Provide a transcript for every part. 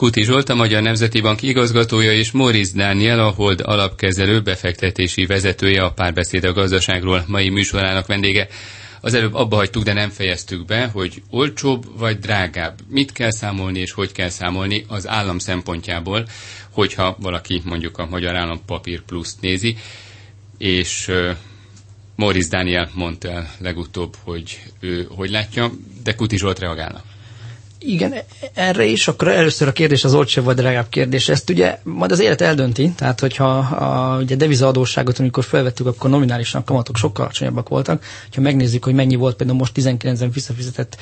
Kuti Zsolt, a Magyar Nemzeti Bank igazgatója és Moriz Dániel, a Hold alapkezelő befektetési vezetője a párbeszéd a gazdaságról mai műsorának vendége. Az előbb abba hagytuk, de nem fejeztük be, hogy olcsóbb vagy drágább. Mit kell számolni és hogy kell számolni az állam szempontjából, hogyha valaki mondjuk a Magyar Állam Papír Pluszt nézi, és uh, Moriz Dániel mondta el legutóbb, hogy ő hogy látja, de Kuti Zsolt reagálna. Igen, erre is, akkor először a kérdés az olcsóbb vagy drágább kérdés. Ezt ugye majd az élet eldönti, tehát hogyha a ugye devizaadósságot, amikor felvettük, akkor nominálisan kamatok sokkal alacsonyabbak voltak. Ha megnézzük, hogy mennyi volt például most 19-en visszafizetett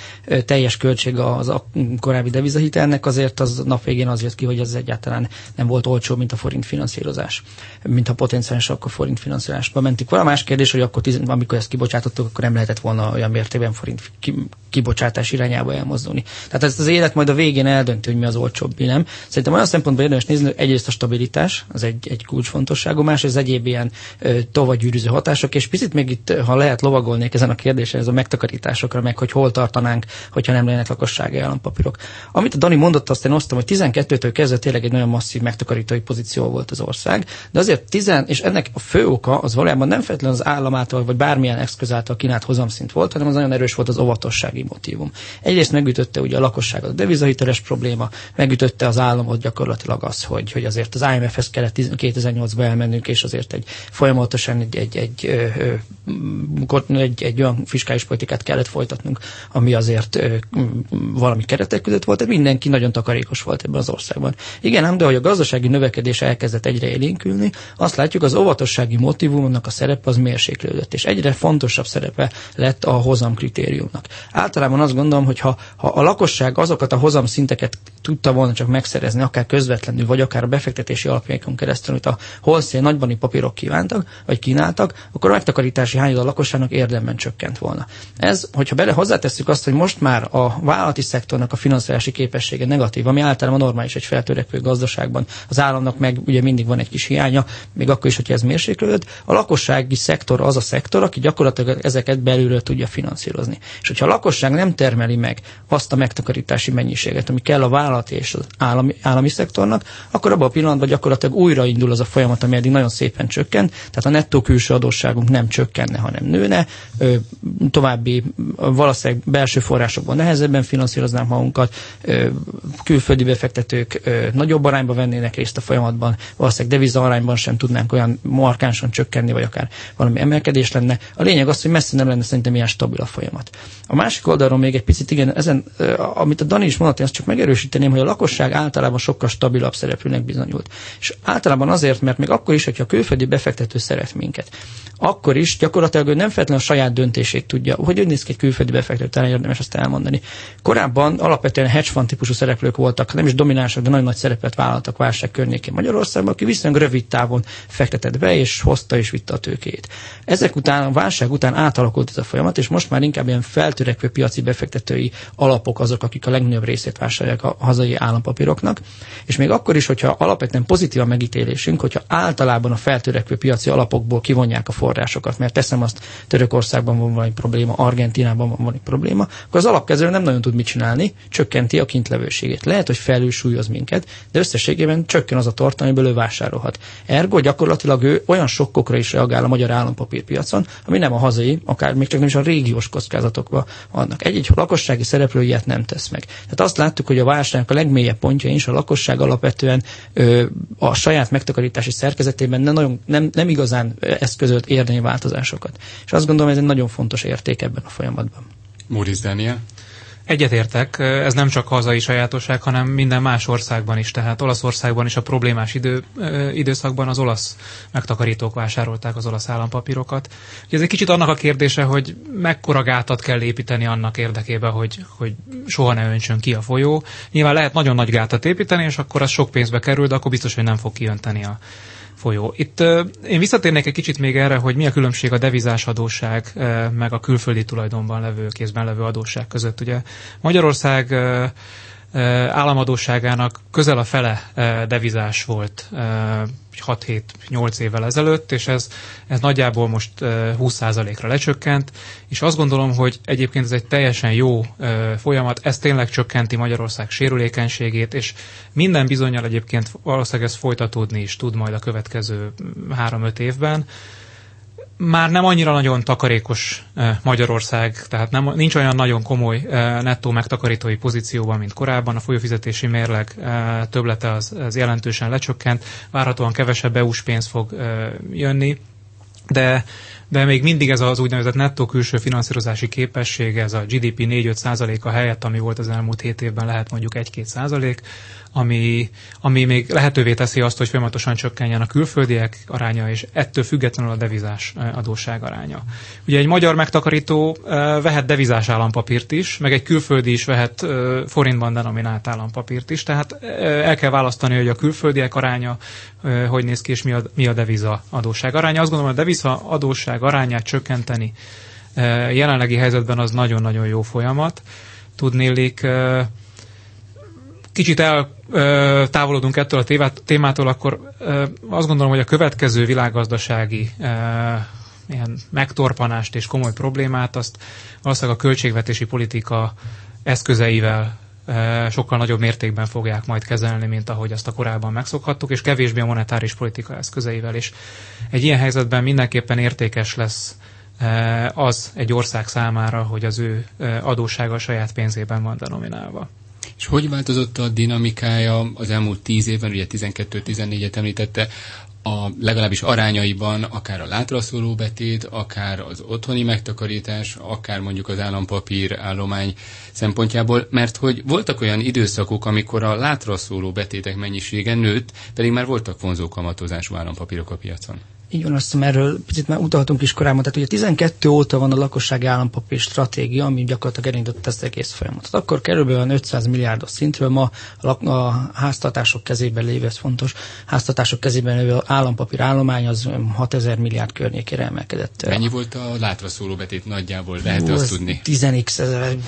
teljes költség az a korábbi devizahitelnek, azért az nap végén az jött ki, hogy az egyáltalán nem volt olcsó, mint a forint finanszírozás, mint a potenciális akkor forint finanszírozásba mentük. Valami más kérdés, hogy akkor, amikor ezt kibocsátottuk, akkor nem lehetett volna olyan mértékben forint kibocsátás irányába elmozdulni. Tehát ezt az élet majd a végén eldönti, hogy mi az olcsóbb, mi nem. Szerintem olyan szempontból érdemes nézni, hogy egyrészt a stabilitás, az egy, egy kulcsfontosságú, másrészt az egyéb ilyen tovagyűrűző hatások, és picit még itt, ha lehet lovagolnék ezen a kérdésen, ez a megtakarításokra, meg hogy hol tartanánk, hogyha nem lennének lakossági állampapírok. Amit a Dani mondott, azt én osztom, hogy 12-től kezdve tényleg egy nagyon masszív megtakarítói pozíció volt az ország, de azért 10, és ennek a fő oka az valójában nem feltétlenül az állam által, vagy bármilyen eszköz által kínált hozamszint volt, hanem az nagyon erős volt az óvatossági motivum. Egyrészt megütötte ugye a lakosságot a devizahiteles probléma, megütötte az államot gyakorlatilag az, hogy, hogy azért az IMF-hez kellett 2008-ban elmennünk, és azért egy folyamatosan egy, egy, egy, egy, egy, egy olyan fiskális politikát kellett folytatnunk, ami azért valami keretek között volt, tehát mindenki nagyon takarékos volt ebben az országban. Igen, ám, de hogy a gazdasági növekedés elkezdett egyre élénkülni, azt látjuk, az óvatossági motivumnak a szerepe az mérséklődött, és egyre fontosabb szerepe lett a hozam kritériumnak. Általában azt gondolom, hogy ha, ha a lakosság azokat a hozamszinteket tudta volna csak megszerezni, akár közvetlenül, vagy akár a befektetési alapjaikon keresztül, amit a holszél nagybani papírok kívántak, vagy kínáltak, akkor a megtakarítási hányad a lakosságnak érdemben csökkent volna. Ez, hogyha bele hozzátesszük azt, hogy most már a vállalati szektornak a finanszírozási képessége negatív, ami általában normális egy feltörekvő gazdaságban, az államnak meg ugye mindig van egy kis hiánya, még akkor is, hogyha ez mérséklődött, a lakossági szektor az a szektor, aki gyakorlatilag ezeket belülről tudja finanszírozni. És hogyha a lakosság nem termeli meg azt a megtakarítási mennyiséget, ami kell a vállalati és az állami, állami szektornak, akkor abban a pillanatban gyakorlatilag újraindul az a folyamat, ami eddig nagyon szépen csökkent, tehát a nettó külső adósságunk nem csökkenne, hanem nőne, további valószínűleg belső forrásokban nehezebben finanszíroznánk magunkat, külföldi befektetők nagyobb arányba vennének részt a folyamatban, valószínűleg deviza arányban sem tudnánk olyan markánsan csökkenni, vagy akár valami emelkedés lenne. A lényeg az, hogy messze nem lenne szerintem ilyen stabil a folyamat. A másik oldalról még egy picit igen, ezen, amit a Dani is mondott, én azt csak megerősíteném, hogy a lakosság általában sokkal stabilabb szereplőnek bizonyult. És általában azért, mert még akkor is, hogyha a külföldi befektető szeret minket, akkor is gyakorlatilag ő nem feltétlenül a saját döntését tudja. Hogy úgy néz ki egy külföldi befektető, talán érdemes azt elmondani. Korábban alapvetően hedge fund típusú szereplők voltak, nem is dominánsak, de nagyon nagy szerepet vállaltak válság környékén Magyarországban, aki viszonylag rövid távon fektetett be, és hozta és vitte a tőkét. Ezek után, a válság után átalakult ez a folyamat, és most már inkább ilyen feltörekvő piaci befektetői alapok azok, akik a legnagyobb részét vásárolják a hazai állampapíroknak. És még akkor is, hogyha alapvetően pozitív a megítélésünk, hogyha általában a feltörekvő piaci alapokból kivonják a forrásokat, mert teszem azt, Törökországban van valami probléma, Argentinában van valami probléma, akkor az alapkezelő nem nagyon tud mit csinálni, csökkenti a kintlevőségét. Lehet, hogy felülsúlyoz minket, de összességében csökken az a tartalom, amiből ő vásárolhat. Ergo gyakorlatilag ő olyan sokkokra is reagál a magyar állampapírpiacon, ami nem a hazai, akár még csak nem is a régiós kockázatokban vannak. Egy-egy lakossági szereplő ilyet nem tesz meg. Tehát azt láttuk, hogy a válságnak a legmélyebb pontja is a lakosság alapvetően ö, a saját megtakarítási szerkezetében nem, nagyon, nem, nem igazán eszközölt érdemi változásokat. És azt gondolom, ez egy nagyon fontos érték ebben a folyamatban. Moriz Daniel. Egyetértek, ez nem csak hazai sajátosság, hanem minden más országban is. Tehát Olaszországban is a problémás idő, időszakban az olasz megtakarítók vásárolták az olasz állampapírokat. Ugye ez egy kicsit annak a kérdése, hogy mekkora gátat kell építeni annak érdekében, hogy, hogy soha ne öntsön ki a folyó. Nyilván lehet nagyon nagy gátat építeni, és akkor az sok pénzbe kerül, de akkor biztos, hogy nem fog kiönteni a, folyó. Itt én visszatérnék egy kicsit még erre, hogy mi a különbség a devizás adósság uh, meg a külföldi tulajdonban levő, kézben levő adósság között. Ugye Magyarország államadóságának közel a fele devizás volt 6-7-8 évvel ezelőtt, és ez, ez nagyjából most 20%-ra lecsökkent, és azt gondolom, hogy egyébként ez egy teljesen jó folyamat, ez tényleg csökkenti Magyarország sérülékenységét, és minden bizonyal egyébként valószínűleg ez folytatódni is tud majd a következő 3-5 évben már nem annyira nagyon takarékos Magyarország, tehát nem, nincs olyan nagyon komoly nettó megtakarítói pozícióban, mint korábban. A folyófizetési mérleg töblete az, az jelentősen lecsökkent, várhatóan kevesebb EU-s pénz fog jönni, de de még mindig ez az úgynevezett nettó külső finanszírozási képesség, ez a GDP 4-5 százaléka helyett, ami volt az elmúlt 7 évben, lehet mondjuk 1-2 százalék, ami, ami még lehetővé teszi azt, hogy folyamatosan csökkenjen a külföldiek aránya, és ettől függetlenül a devizás adósság aránya. Ugye egy magyar megtakarító vehet devizás állampapírt is, meg egy külföldi is vehet forintban denominált állampapírt is, tehát el kell választani, hogy a külföldiek aránya hogy néz ki, és mi a, mi a deviza adósság aránya. Azt gondolom, a deviza adósság arányát csökkenteni jelenlegi helyzetben az nagyon-nagyon jó folyamat. Tudnélik, kicsit eltávolodunk ettől a témától, akkor azt gondolom, hogy a következő világgazdasági ilyen megtorpanást és komoly problémát, azt valószínűleg a költségvetési politika eszközeivel sokkal nagyobb mértékben fogják majd kezelni, mint ahogy azt a korábban megszokhattuk, és kevésbé a monetáris politika eszközeivel is. Egy ilyen helyzetben mindenképpen értékes lesz az egy ország számára, hogy az ő adóssága a saját pénzében van denominálva. És hogy változott a dinamikája az elmúlt tíz évben, ugye 12-14-et említette, a legalábbis arányaiban akár a látraszóló betét, akár az otthoni megtakarítás, akár mondjuk az állampapír állomány szempontjából, mert hogy voltak olyan időszakok, amikor a látraszóló betétek mennyisége nőtt, pedig már voltak vonzó kamatozású állampapírok a piacon. Így van, azt hiszem erről picit már utaltunk is korábban. Tehát ugye 12 óta van a lakossági állampapír stratégia, ami gyakorlatilag elindított ezt egész folyamatot. Akkor körülbelül 500 milliárdos szintről ma a, a háztatások kezében lévő, ez fontos, háztatások kezében lévő állampapír állomány az 6000 milliárd környékére emelkedett. Mennyi volt a látra szóló betét nagyjából, lehet azt tudni? 10x,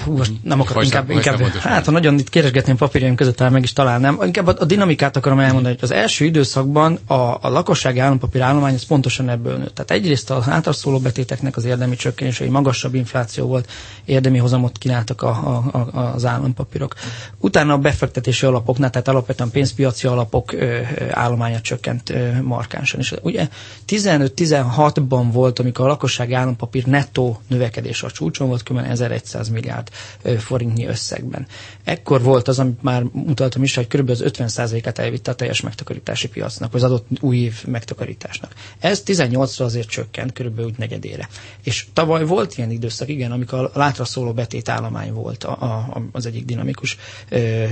hú, most nem akarok inkább, inkább hát ha nagyon itt keresgetném papírjaim között, talán meg is találnám. Inkább a, a dinamikát akarom elmondani, hogy az első időszakban a, a lakossági állampapír állomány az pontosan ebből nőtt. Tehát egyrészt az általszóló betéteknek az érdemi csökkenése, hogy magasabb infláció volt, érdemi hozamot kínáltak a, a, a, az állampapírok. Utána a befektetési alapoknál, tehát alapvetően pénzpiaci alapok ö, állománya csökkent ö, markánsan. És ugye 15-16-ban volt, amikor a lakossági állampapír nettó növekedés a csúcson volt, kb. 1100 milliárd ö, forintnyi összegben. Ekkor volt az, amit már mutattam is, hogy kb. az 50%-át elvitte a teljes megtakarítási piacnak, az adott új év megtakarításnak. Ez 18-ra azért csökkent, körülbelül úgy negyedére. És tavaly volt ilyen időszak, igen, amikor a látra szóló betét állomány volt a, a, az egyik dinamikus ö,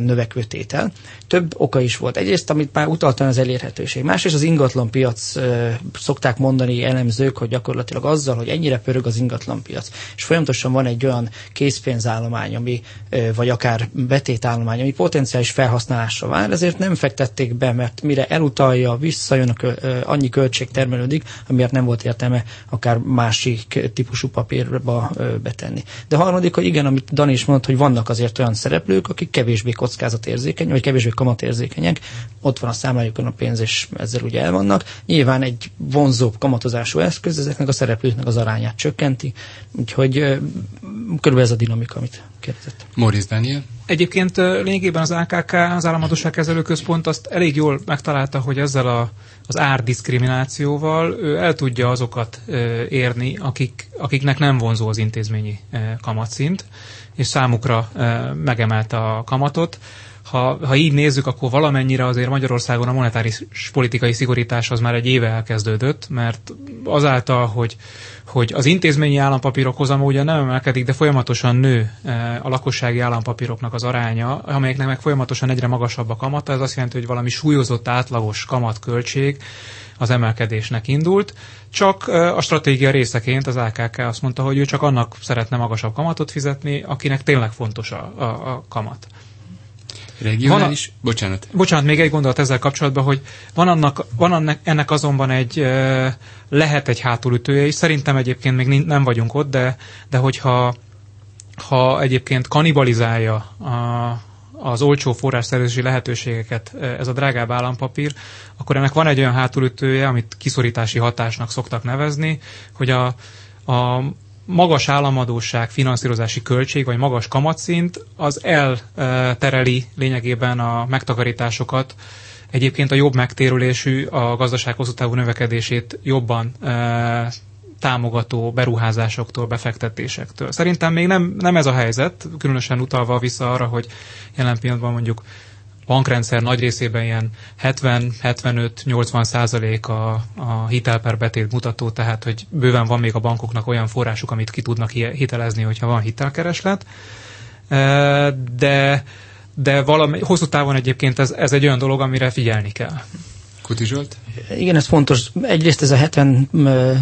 növekvő tétel. Több oka is volt. Egyrészt, amit már utaltam, az elérhetőség. Másrészt az ingatlan piac ö, szokták mondani elemzők, hogy gyakorlatilag azzal, hogy ennyire pörög az ingatlan piac, és folyamatosan van egy olyan készpénzállomány, ami, ö, vagy akár betétállomány, ami potenciális felhasználásra vár, ezért nem fektették be, mert mire elutalja, visszajön a ö, annyi annyi költség termelődik, amiért nem volt értelme akár másik típusú papírba betenni. De harmadik, hogy igen, amit Dani is mondott, hogy vannak azért olyan szereplők, akik kevésbé kockázatérzékeny, vagy kevésbé kamatérzékenyek, ott van a számlájukon a pénz, és ezzel ugye el vannak. Nyilván egy vonzóbb kamatozású eszköz ezeknek a szereplőknek az arányát csökkenti, úgyhogy körülbelül ez a dinamika, amit kérdezett. Moritz Daniel? Egyébként lényegében az AKK, az Államadóság Központ azt elég jól megtalálta, hogy ezzel a, az árdiszkriminációval ő el tudja azokat érni, akik, akiknek nem vonzó az intézményi kamatszint, és számukra megemelte a kamatot ha, ha így nézzük, akkor valamennyire azért Magyarországon a monetáris politikai szigorítás az már egy éve elkezdődött, mert azáltal, hogy, hogy az intézményi állampapírok hozama ugye nem emelkedik, de folyamatosan nő eh, a lakossági állampapíroknak az aránya, amelyeknek meg folyamatosan egyre magasabb a kamata, ez azt jelenti, hogy valami súlyozott átlagos kamatköltség az emelkedésnek indult, csak eh, a stratégia részeként az AKK azt mondta, hogy ő csak annak szeretne magasabb kamatot fizetni, akinek tényleg fontos a, a, a kamat. Regionális? Van a, bocsánat. Bocsánat, még egy gondolat ezzel kapcsolatban, hogy van, annak, van annak, ennek azonban egy, lehet egy hátulütője is. Szerintem egyébként még nem vagyunk ott, de, de hogyha ha egyébként kanibalizálja a, az olcsó forrásszerzési lehetőségeket ez a drágább állampapír, akkor ennek van egy olyan hátulütője, amit kiszorítási hatásnak szoktak nevezni, hogy a, a magas államadóság finanszírozási költség, vagy magas kamatszint, az eltereli lényegében a megtakarításokat, egyébként a jobb megtérülésű, a gazdaság hosszú távú növekedését jobban e, támogató beruházásoktól, befektetésektől. Szerintem még nem, nem ez a helyzet, különösen utalva vissza arra, hogy jelen pillanatban mondjuk bankrendszer nagy részében ilyen 70-75-80 százalék a, a hitel per betét mutató, tehát hogy bőven van még a bankoknak olyan forrásuk, amit ki tudnak hitelezni, hogyha van hitelkereslet. De, de valami, hosszú távon egyébként ez, ez egy olyan dolog, amire figyelni kell. Kuti Zsolt? Igen, ez fontos. Egyrészt ez a 70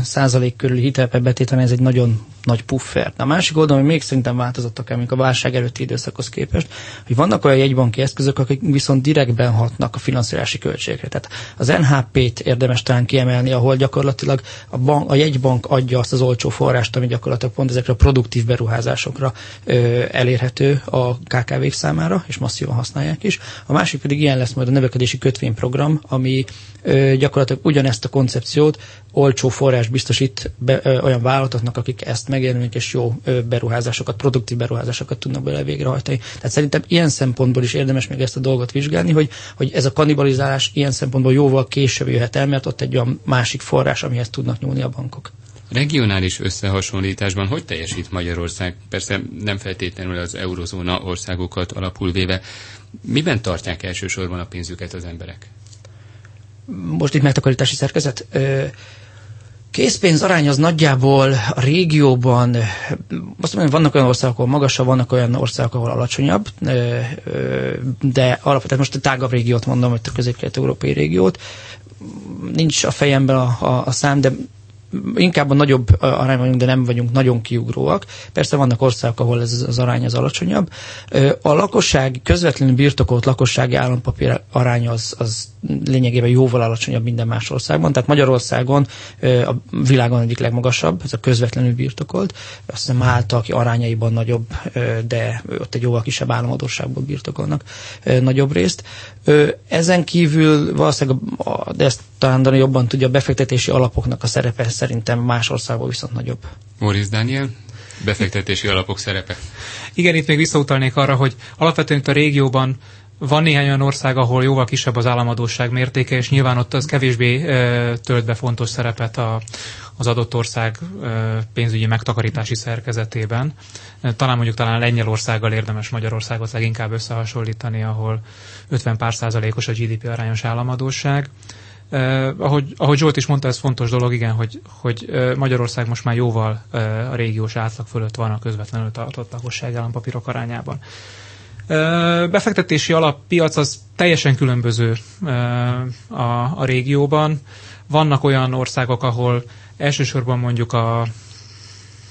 százalék körüli hitelbetétel, ez egy nagyon nagy puffer. A másik oldalon, hogy még szerintem változottak el, a válság előtti időszakhoz képest, hogy vannak olyan jegybanki eszközök, akik viszont direktben hatnak a finanszírozási költségre. Tehát az NHP-t érdemes talán kiemelni, ahol gyakorlatilag a, bank, a jegybank adja azt az olcsó forrást, ami gyakorlatilag pont ezekre a produktív beruházásokra ö, elérhető a KKV-k számára, és masszívan használják is. A másik pedig ilyen lesz majd a növekedési kötvényprogram, ami ö, gyakorlatilag ugyanezt a koncepciót olcsó forrás biztosít be, ö, olyan vállalatoknak, akik ezt megjelenik, és jó ö, beruházásokat, produktív beruházásokat tudnak bele végrehajtani. Tehát szerintem ilyen szempontból is érdemes még ezt a dolgot vizsgálni, hogy, hogy ez a kanibalizálás ilyen szempontból jóval később jöhet el, mert ott egy olyan másik forrás, amihez tudnak nyúlni a bankok. Regionális összehasonlításban hogy teljesít Magyarország? Persze nem feltétlenül az eurozóna országokat alapul véve. Miben tartják elsősorban a pénzüket az emberek? Most itt megtakarítási szerkezet. Készpénz arány az nagyjából a régióban, azt mondom, vannak olyan országok, ahol magasabb, vannak olyan országok, ahol alacsonyabb, de alapvetően most a tágabb régiót mondom, hogy a közép-kelet-európai régiót. Nincs a fejemben a, a, a szám, de inkább a nagyobb arányban vagyunk, de nem vagyunk nagyon kiugróak. Persze vannak országok, ahol ez az arány az alacsonyabb. A lakosság, közvetlenül birtokolt lakossági állampapír arány az, az lényegében jóval alacsonyabb minden más országban. Tehát Magyarországon a világon egyik legmagasabb, ez a közvetlenül birtokolt. Azt hiszem Málta, aki arányaiban nagyobb, de ott egy jóval kisebb államadóságból birtokolnak nagyobb részt. Ezen kívül valószínűleg, de ezt talán Dani jobban tudja, a befektetési alapoknak a szerepe szerintem más országban viszont nagyobb. Moritz Daniel, befektetési alapok szerepe. Igen, itt még visszautalnék arra, hogy alapvetően itt a régióban van néhány olyan ország, ahol jóval kisebb az államadóság mértéke, és nyilván ott az kevésbé e, tölt be fontos szerepet a, az adott ország e, pénzügyi megtakarítási szerkezetében. Talán mondjuk talán Lengyelországgal érdemes Magyarországot leginkább összehasonlítani, ahol 50 pár százalékos a GDP arányos államadóság. Eh, ahogy, ahogy Zsolt is mondta, ez fontos dolog, igen, hogy, hogy Magyarország most már jóval eh, a régiós átlag fölött van a közvetlenül tartott lakosság állampapírok arányában. Befektetési alappiac az teljesen különböző a, a régióban. Vannak olyan országok, ahol elsősorban mondjuk a,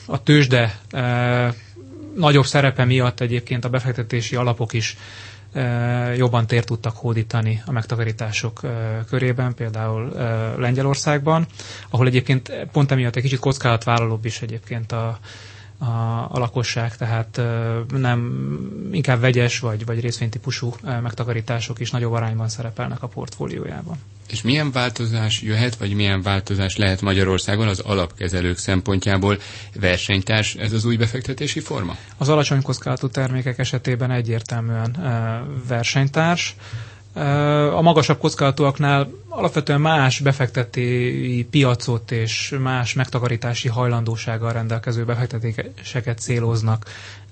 a tőzsde nagyobb szerepe miatt egyébként a befektetési alapok is jobban tér tudtak hódítani a megtakarítások körében, például Lengyelországban, ahol egyébként pont emiatt egy kicsit kockázatvállalóbb is egyébként a, a, a lakosság, tehát nem inkább vegyes vagy, vagy részvénytípusú megtakarítások is nagyobb arányban szerepelnek a portfóliójában. És milyen változás jöhet, vagy milyen változás lehet Magyarországon az alapkezelők szempontjából versenytárs ez az új befektetési forma? Az alacsony kockázatú termékek esetében egyértelműen versenytárs. A magasabb kockázatúaknál alapvetően más befektetői piacot és más megtakarítási hajlandósággal rendelkező befektetéseket céloznak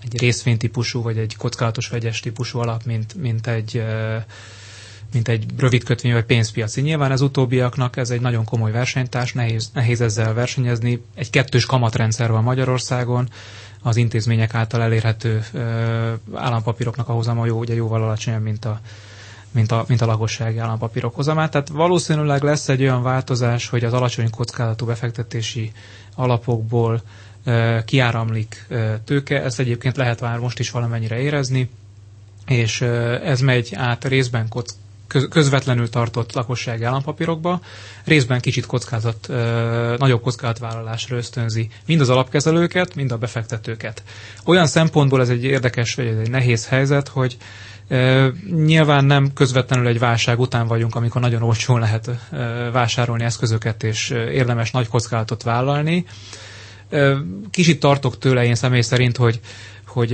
egy részvénytípusú vagy egy kockázatos vegyes típusú alap, mint, mint egy mint egy rövid kötvény vagy pénzpiaci. Nyilván az utóbbiaknak ez egy nagyon komoly versenytárs, nehéz, nehéz ezzel versenyezni. Egy kettős kamatrendszer van Magyarországon, az intézmények által elérhető ö, állampapíroknak a hozama jó, ugye jóval alacsonyabb, mint a mint a, mint a lakossági állampapírok hozamát. Tehát valószínűleg lesz egy olyan változás, hogy az alacsony kockázatú befektetési alapokból e, kiáramlik e, tőke. Ezt egyébként lehet már most is valamennyire érezni, és e, ez megy át részben kock, közvetlenül tartott lakossági állampapírokba, részben kicsit kockázat, nagyobb kockázatvállalásra ösztönzi mind az alapkezelőket, mind a befektetőket. Olyan szempontból ez egy érdekes, vagy egy nehéz helyzet, hogy Nyilván nem közvetlenül egy válság után vagyunk, amikor nagyon olcsón lehet vásárolni eszközöket, és érdemes nagy kockázatot vállalni. Kicsit tartok tőle én személy szerint, hogy hogy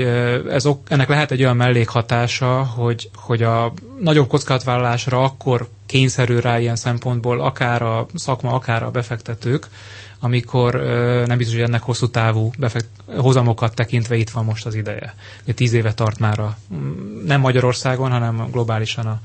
ez, ennek lehet egy olyan mellékhatása, hogy, hogy a nagyobb kockázatvállalásra akkor kényszerül rá ilyen szempontból akár a szakma, akár a befektetők, amikor nem biztos, hogy ennek hosszú távú befekt, hozamokat tekintve itt van most az ideje. Ugye tíz éve tart már a, nem Magyarországon, hanem globálisan a,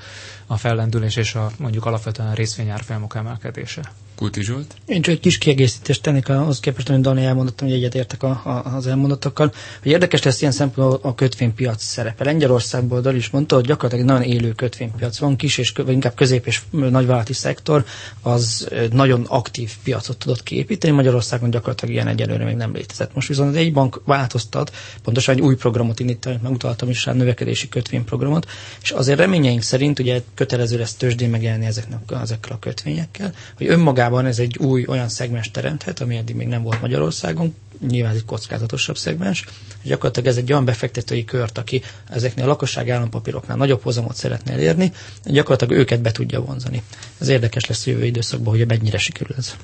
a fellendülés és a mondjuk alapvetően a részvényárfolyamok emelkedése. Kulti Zsolt? Én csak egy kis kiegészítést tennék ahhoz képest, amit Dani elmondottam, hogy egyetértek a, a, az elmondottakkal, hogy érdekes lesz ilyen szempontból a kötvénypiac szerepe. Lengyelországból Dali is mondta, hogy gyakorlatilag nagyon élő kötvénypiac van, kis és vagy inkább közép és nagyvállalati szektor, az nagyon aktív piacot tudott képíteni, Magyarországon gyakorlatilag ilyen egyelőre még nem létezett. Most viszont egy bank változtat, pontosan egy új programot indít, megutaltam is a növekedési kötvényprogramot, és azért reményeink szerint ugye kötelező lesz tőzsdén megjelenni ezeknek, ezekkel a kötvényekkel, hogy önmagában önmagában ez egy új olyan szegmens teremthet, ami eddig még nem volt Magyarországon, nyilván egy kockázatosabb szegmens. Gyakorlatilag ez egy olyan befektetői kört, aki ezeknél a lakosság állampapíroknál nagyobb hozamot szeretne elérni, gyakorlatilag őket be tudja vonzani. Ez érdekes lesz a jövő időszakban, hogy mennyire sikerül ez.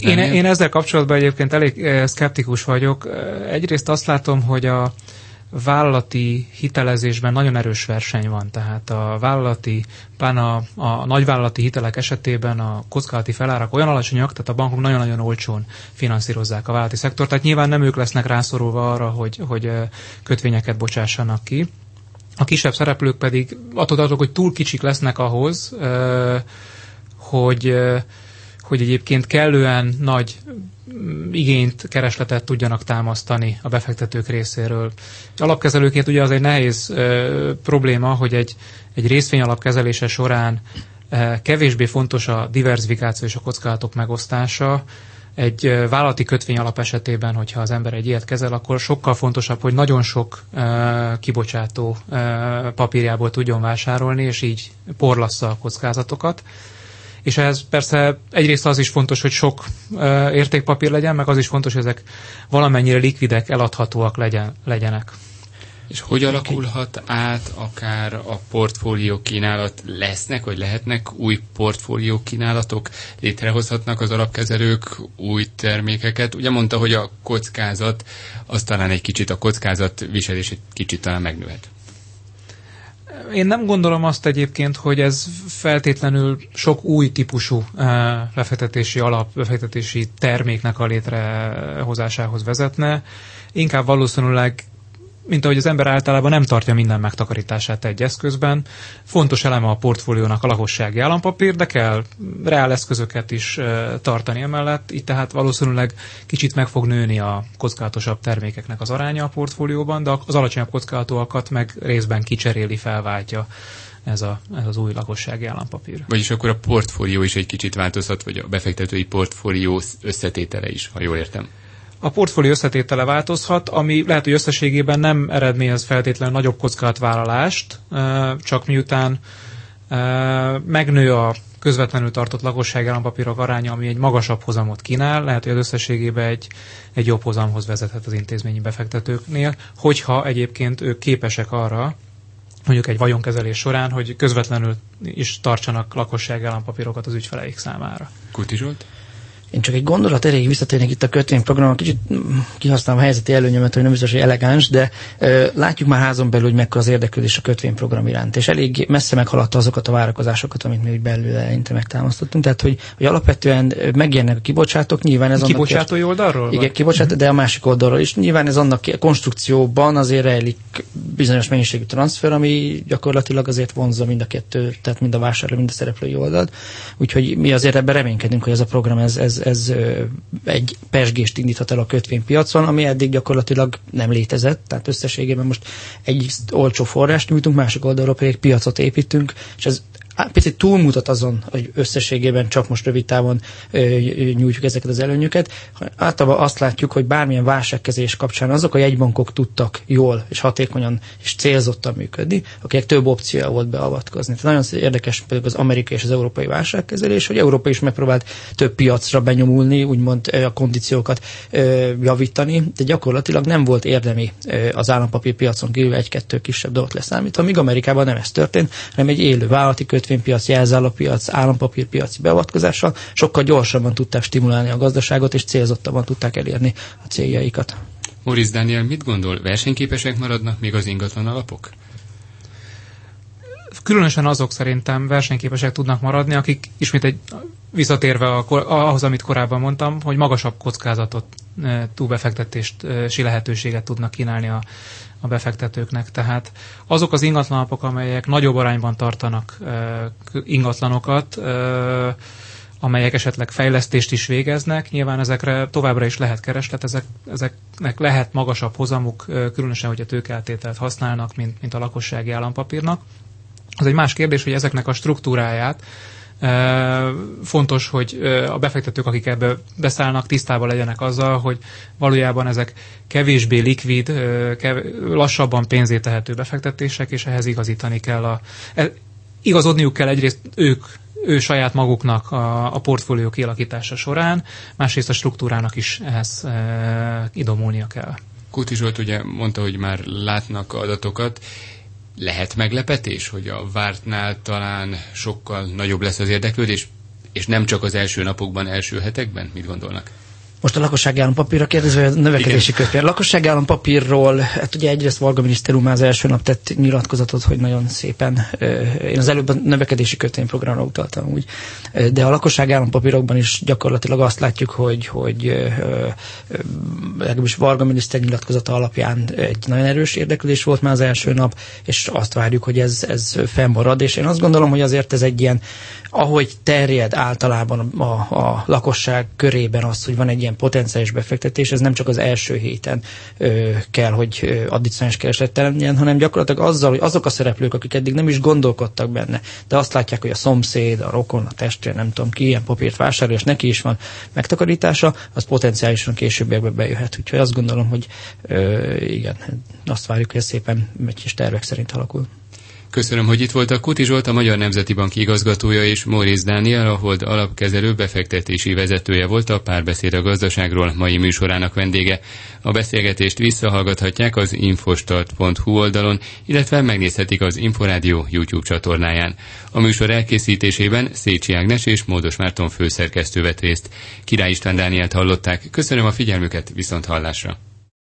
én, én ezzel kapcsolatban egyébként elég eh, szkeptikus vagyok. Egyrészt azt látom, hogy a, vállalati hitelezésben nagyon erős verseny van, tehát a vállalati, pláne a, a nagyvállalati hitelek esetében a kockázati felárak olyan alacsonyak, tehát a bankok nagyon-nagyon olcsón finanszírozzák a vállalati szektort, tehát nyilván nem ők lesznek rászorulva arra, hogy, hogy kötvényeket bocsássanak ki. A kisebb szereplők pedig attól tartok, hogy túl kicsik lesznek ahhoz, hogy hogy egyébként kellően nagy igényt, keresletet tudjanak támasztani a befektetők részéről. Alapkezelőként ugye az egy nehéz ö, probléma, hogy egy, egy részvény alapkezelése során ö, kevésbé fontos a diversifikáció és a kockázatok megosztása, egy vállalati kötvény alap esetében, hogyha az ember egy ilyet kezel, akkor sokkal fontosabb, hogy nagyon sok uh, kibocsátó uh, papírjából tudjon vásárolni, és így porlassza a kockázatokat és ehhez persze egyrészt az is fontos, hogy sok értékpapír legyen, meg az is fontos, hogy ezek valamennyire likvidek, eladhatóak legyen, legyenek. És hogy alakulhat át akár a portfólió kínálat? Lesznek, vagy lehetnek új portfólió kínálatok? Létrehozhatnak az alapkezelők új termékeket? Ugye mondta, hogy a kockázat, az talán egy kicsit a kockázat viselés egy kicsit talán megnőhet. Én nem gondolom azt egyébként, hogy ez feltétlenül sok új típusú eh, befektetési alap, befektetési terméknek a létrehozásához vezetne. Inkább valószínűleg mint ahogy az ember általában nem tartja minden megtakarítását egy eszközben. Fontos eleme a portfóliónak a lakossági állampapír, de kell reál eszközöket is tartani emellett, így tehát valószínűleg kicsit meg fog nőni a kockázatosabb termékeknek az aránya a portfólióban, de az alacsonyabb kockázatokat meg részben kicseréli, felváltja ez, a, ez az új lakossági állampapír. Vagyis akkor a portfólió is egy kicsit változhat, vagy a befektetői portfólió összetétele is, ha jól értem. A portfólió összetétele változhat, ami lehet, hogy összességében nem eredményez feltétlenül nagyobb kockázatvállalást, csak miután megnő a közvetlenül tartott lakossági állampapírok aránya, ami egy magasabb hozamot kínál, lehet, hogy az összességében egy, egy jobb hozamhoz vezethet az intézményi befektetőknél, hogyha egyébként ők képesek arra, mondjuk egy vagyonkezelés során, hogy közvetlenül is tartsanak lakossági állampapírokat az ügyfeleik számára. Kuti Zsolt? Én csak egy gondolat erejéig visszatérnék itt a kötvényprogramon, kicsit kihasználom a helyzeti előnyömet, hogy nem biztos, hogy elegáns, de ö, látjuk már házon belül, hogy mekkora az érdeklődés a kötvényprogram iránt, és elég messze meghaladta azokat a várakozásokat, amit mi úgy belül eleinte megtámasztottunk. Tehát, hogy, hogy alapvetően megjelennek a kibocsátók, nyilván ez Kibocsátói annak, oldalról? Igen, kibocsátó, de a másik oldalról is. Nyilván ez annak a konstrukcióban azért rejlik bizonyos mennyiségű transfer, ami gyakorlatilag azért vonzza mind a kettő, tehát mind a vásárló, mind a szereplői oldalt. Úgyhogy mi azért ebben reménykedünk, hogy ez a program ez, ez, ez egy pesgést indíthat el a kötvénypiacon, ami eddig gyakorlatilag nem létezett, tehát összességében most egy olcsó forrást nyújtunk, másik oldalról pedig piacot építünk, és ez picit túlmutat azon, hogy összességében csak most rövid távon nyújtjuk ezeket az előnyöket. Általában azt látjuk, hogy bármilyen válságkezés kapcsán azok a jegybankok tudtak jól és hatékonyan és célzottan működni, akik több opció volt beavatkozni. Tehát nagyon érdekes például az amerikai és az európai válságkezelés, hogy Európa is megpróbált több piacra benyomulni, úgymond a kondíciókat javítani, de gyakorlatilag nem volt érdemi az állampapírpiacon kívül egy-kettő kisebb dolgot leszámítva, míg Amerikában nem ez történt, hanem egy élő vállalati kötvénypiac, jelzálogpiac, állampapírpiaci beavatkozással sokkal gyorsabban tudták stimulálni a gazdaságot, és célzottabban tudták elérni a céljaikat. Moritz Daniel mit gondol, versenyképesek maradnak még az ingatlan alapok? Különösen azok szerintem versenyképesek tudnak maradni, akik ismét egy visszatérve a, ahhoz, amit korábban mondtam, hogy magasabb kockázatot, e, túlbefektetési lehetőséget tudnak kínálni a, a befektetőknek. Tehát azok az ingatlanapok, amelyek nagyobb arányban tartanak ingatlanokat, amelyek esetleg fejlesztést is végeznek, nyilván ezekre továbbra is lehet kereslet, ezek, ezeknek lehet magasabb hozamuk, különösen, hogy a tőkeltételt használnak, mint, mint a lakossági állampapírnak. Az egy más kérdés, hogy ezeknek a struktúráját Fontos, hogy a befektetők, akik ebbe beszállnak, tisztában legyenek azzal, hogy valójában ezek kevésbé likvid, lassabban pénzé tehető befektetések, és ehhez igazítani kell a... E, igazodniuk kell egyrészt ők ő saját maguknak a, a portfólió kialakítása során, másrészt a struktúrának is ehhez e, idomulnia kell. Kuti Zsolt ugye mondta, hogy már látnak adatokat, lehet meglepetés, hogy a vártnál talán sokkal nagyobb lesz az érdeklődés, és nem csak az első napokban, első hetekben? Mit gondolnak? Most a lakossági állampapírra kérdezve, a növekedési kötvény. A lakossági állampapírról, hát ugye egyrészt Varga minisztérium az első nap tett nyilatkozatot, hogy nagyon szépen, én az előbb a növekedési kötvényprogramra utaltam úgy, de a lakossági állampapírokban is gyakorlatilag azt látjuk, hogy, hogy legalábbis Varga miniszter nyilatkozata alapján egy nagyon erős érdeklődés volt már az első nap, és azt várjuk, hogy ez, ez fennmarad, és én azt gondolom, hogy azért ez egy ilyen, ahogy terjed általában a, a lakosság körében az, hogy van egy ilyen potenciális befektetés, ez nem csak az első héten ö, kell, hogy addicionális kereslettel legyen, hanem gyakorlatilag azzal, hogy azok a szereplők, akik eddig nem is gondolkodtak benne, de azt látják, hogy a szomszéd, a rokon, a testvér, nem tudom ki, ilyen papírt vásárol, és neki is van megtakarítása, az potenciálisan későbbiekben bejöhet. Úgyhogy azt gondolom, hogy ö, igen, azt várjuk, hogy ez szépen egy kis tervek szerint alakul. Köszönöm, hogy itt voltak. Kuti Zsolt, a Magyar Nemzeti Bank igazgatója és Móricz Dániel, a Hold alapkezelő befektetési vezetője volt a párbeszéd a gazdaságról mai műsorának vendége. A beszélgetést visszahallgathatják az infostart.hu oldalon, illetve megnézhetik az Inforádió YouTube csatornáján. A műsor elkészítésében Szécsi Ágnes és Módos Márton főszerkesztő vett részt. Király István Dánielt hallották. Köszönöm a figyelmüket, viszont hallásra!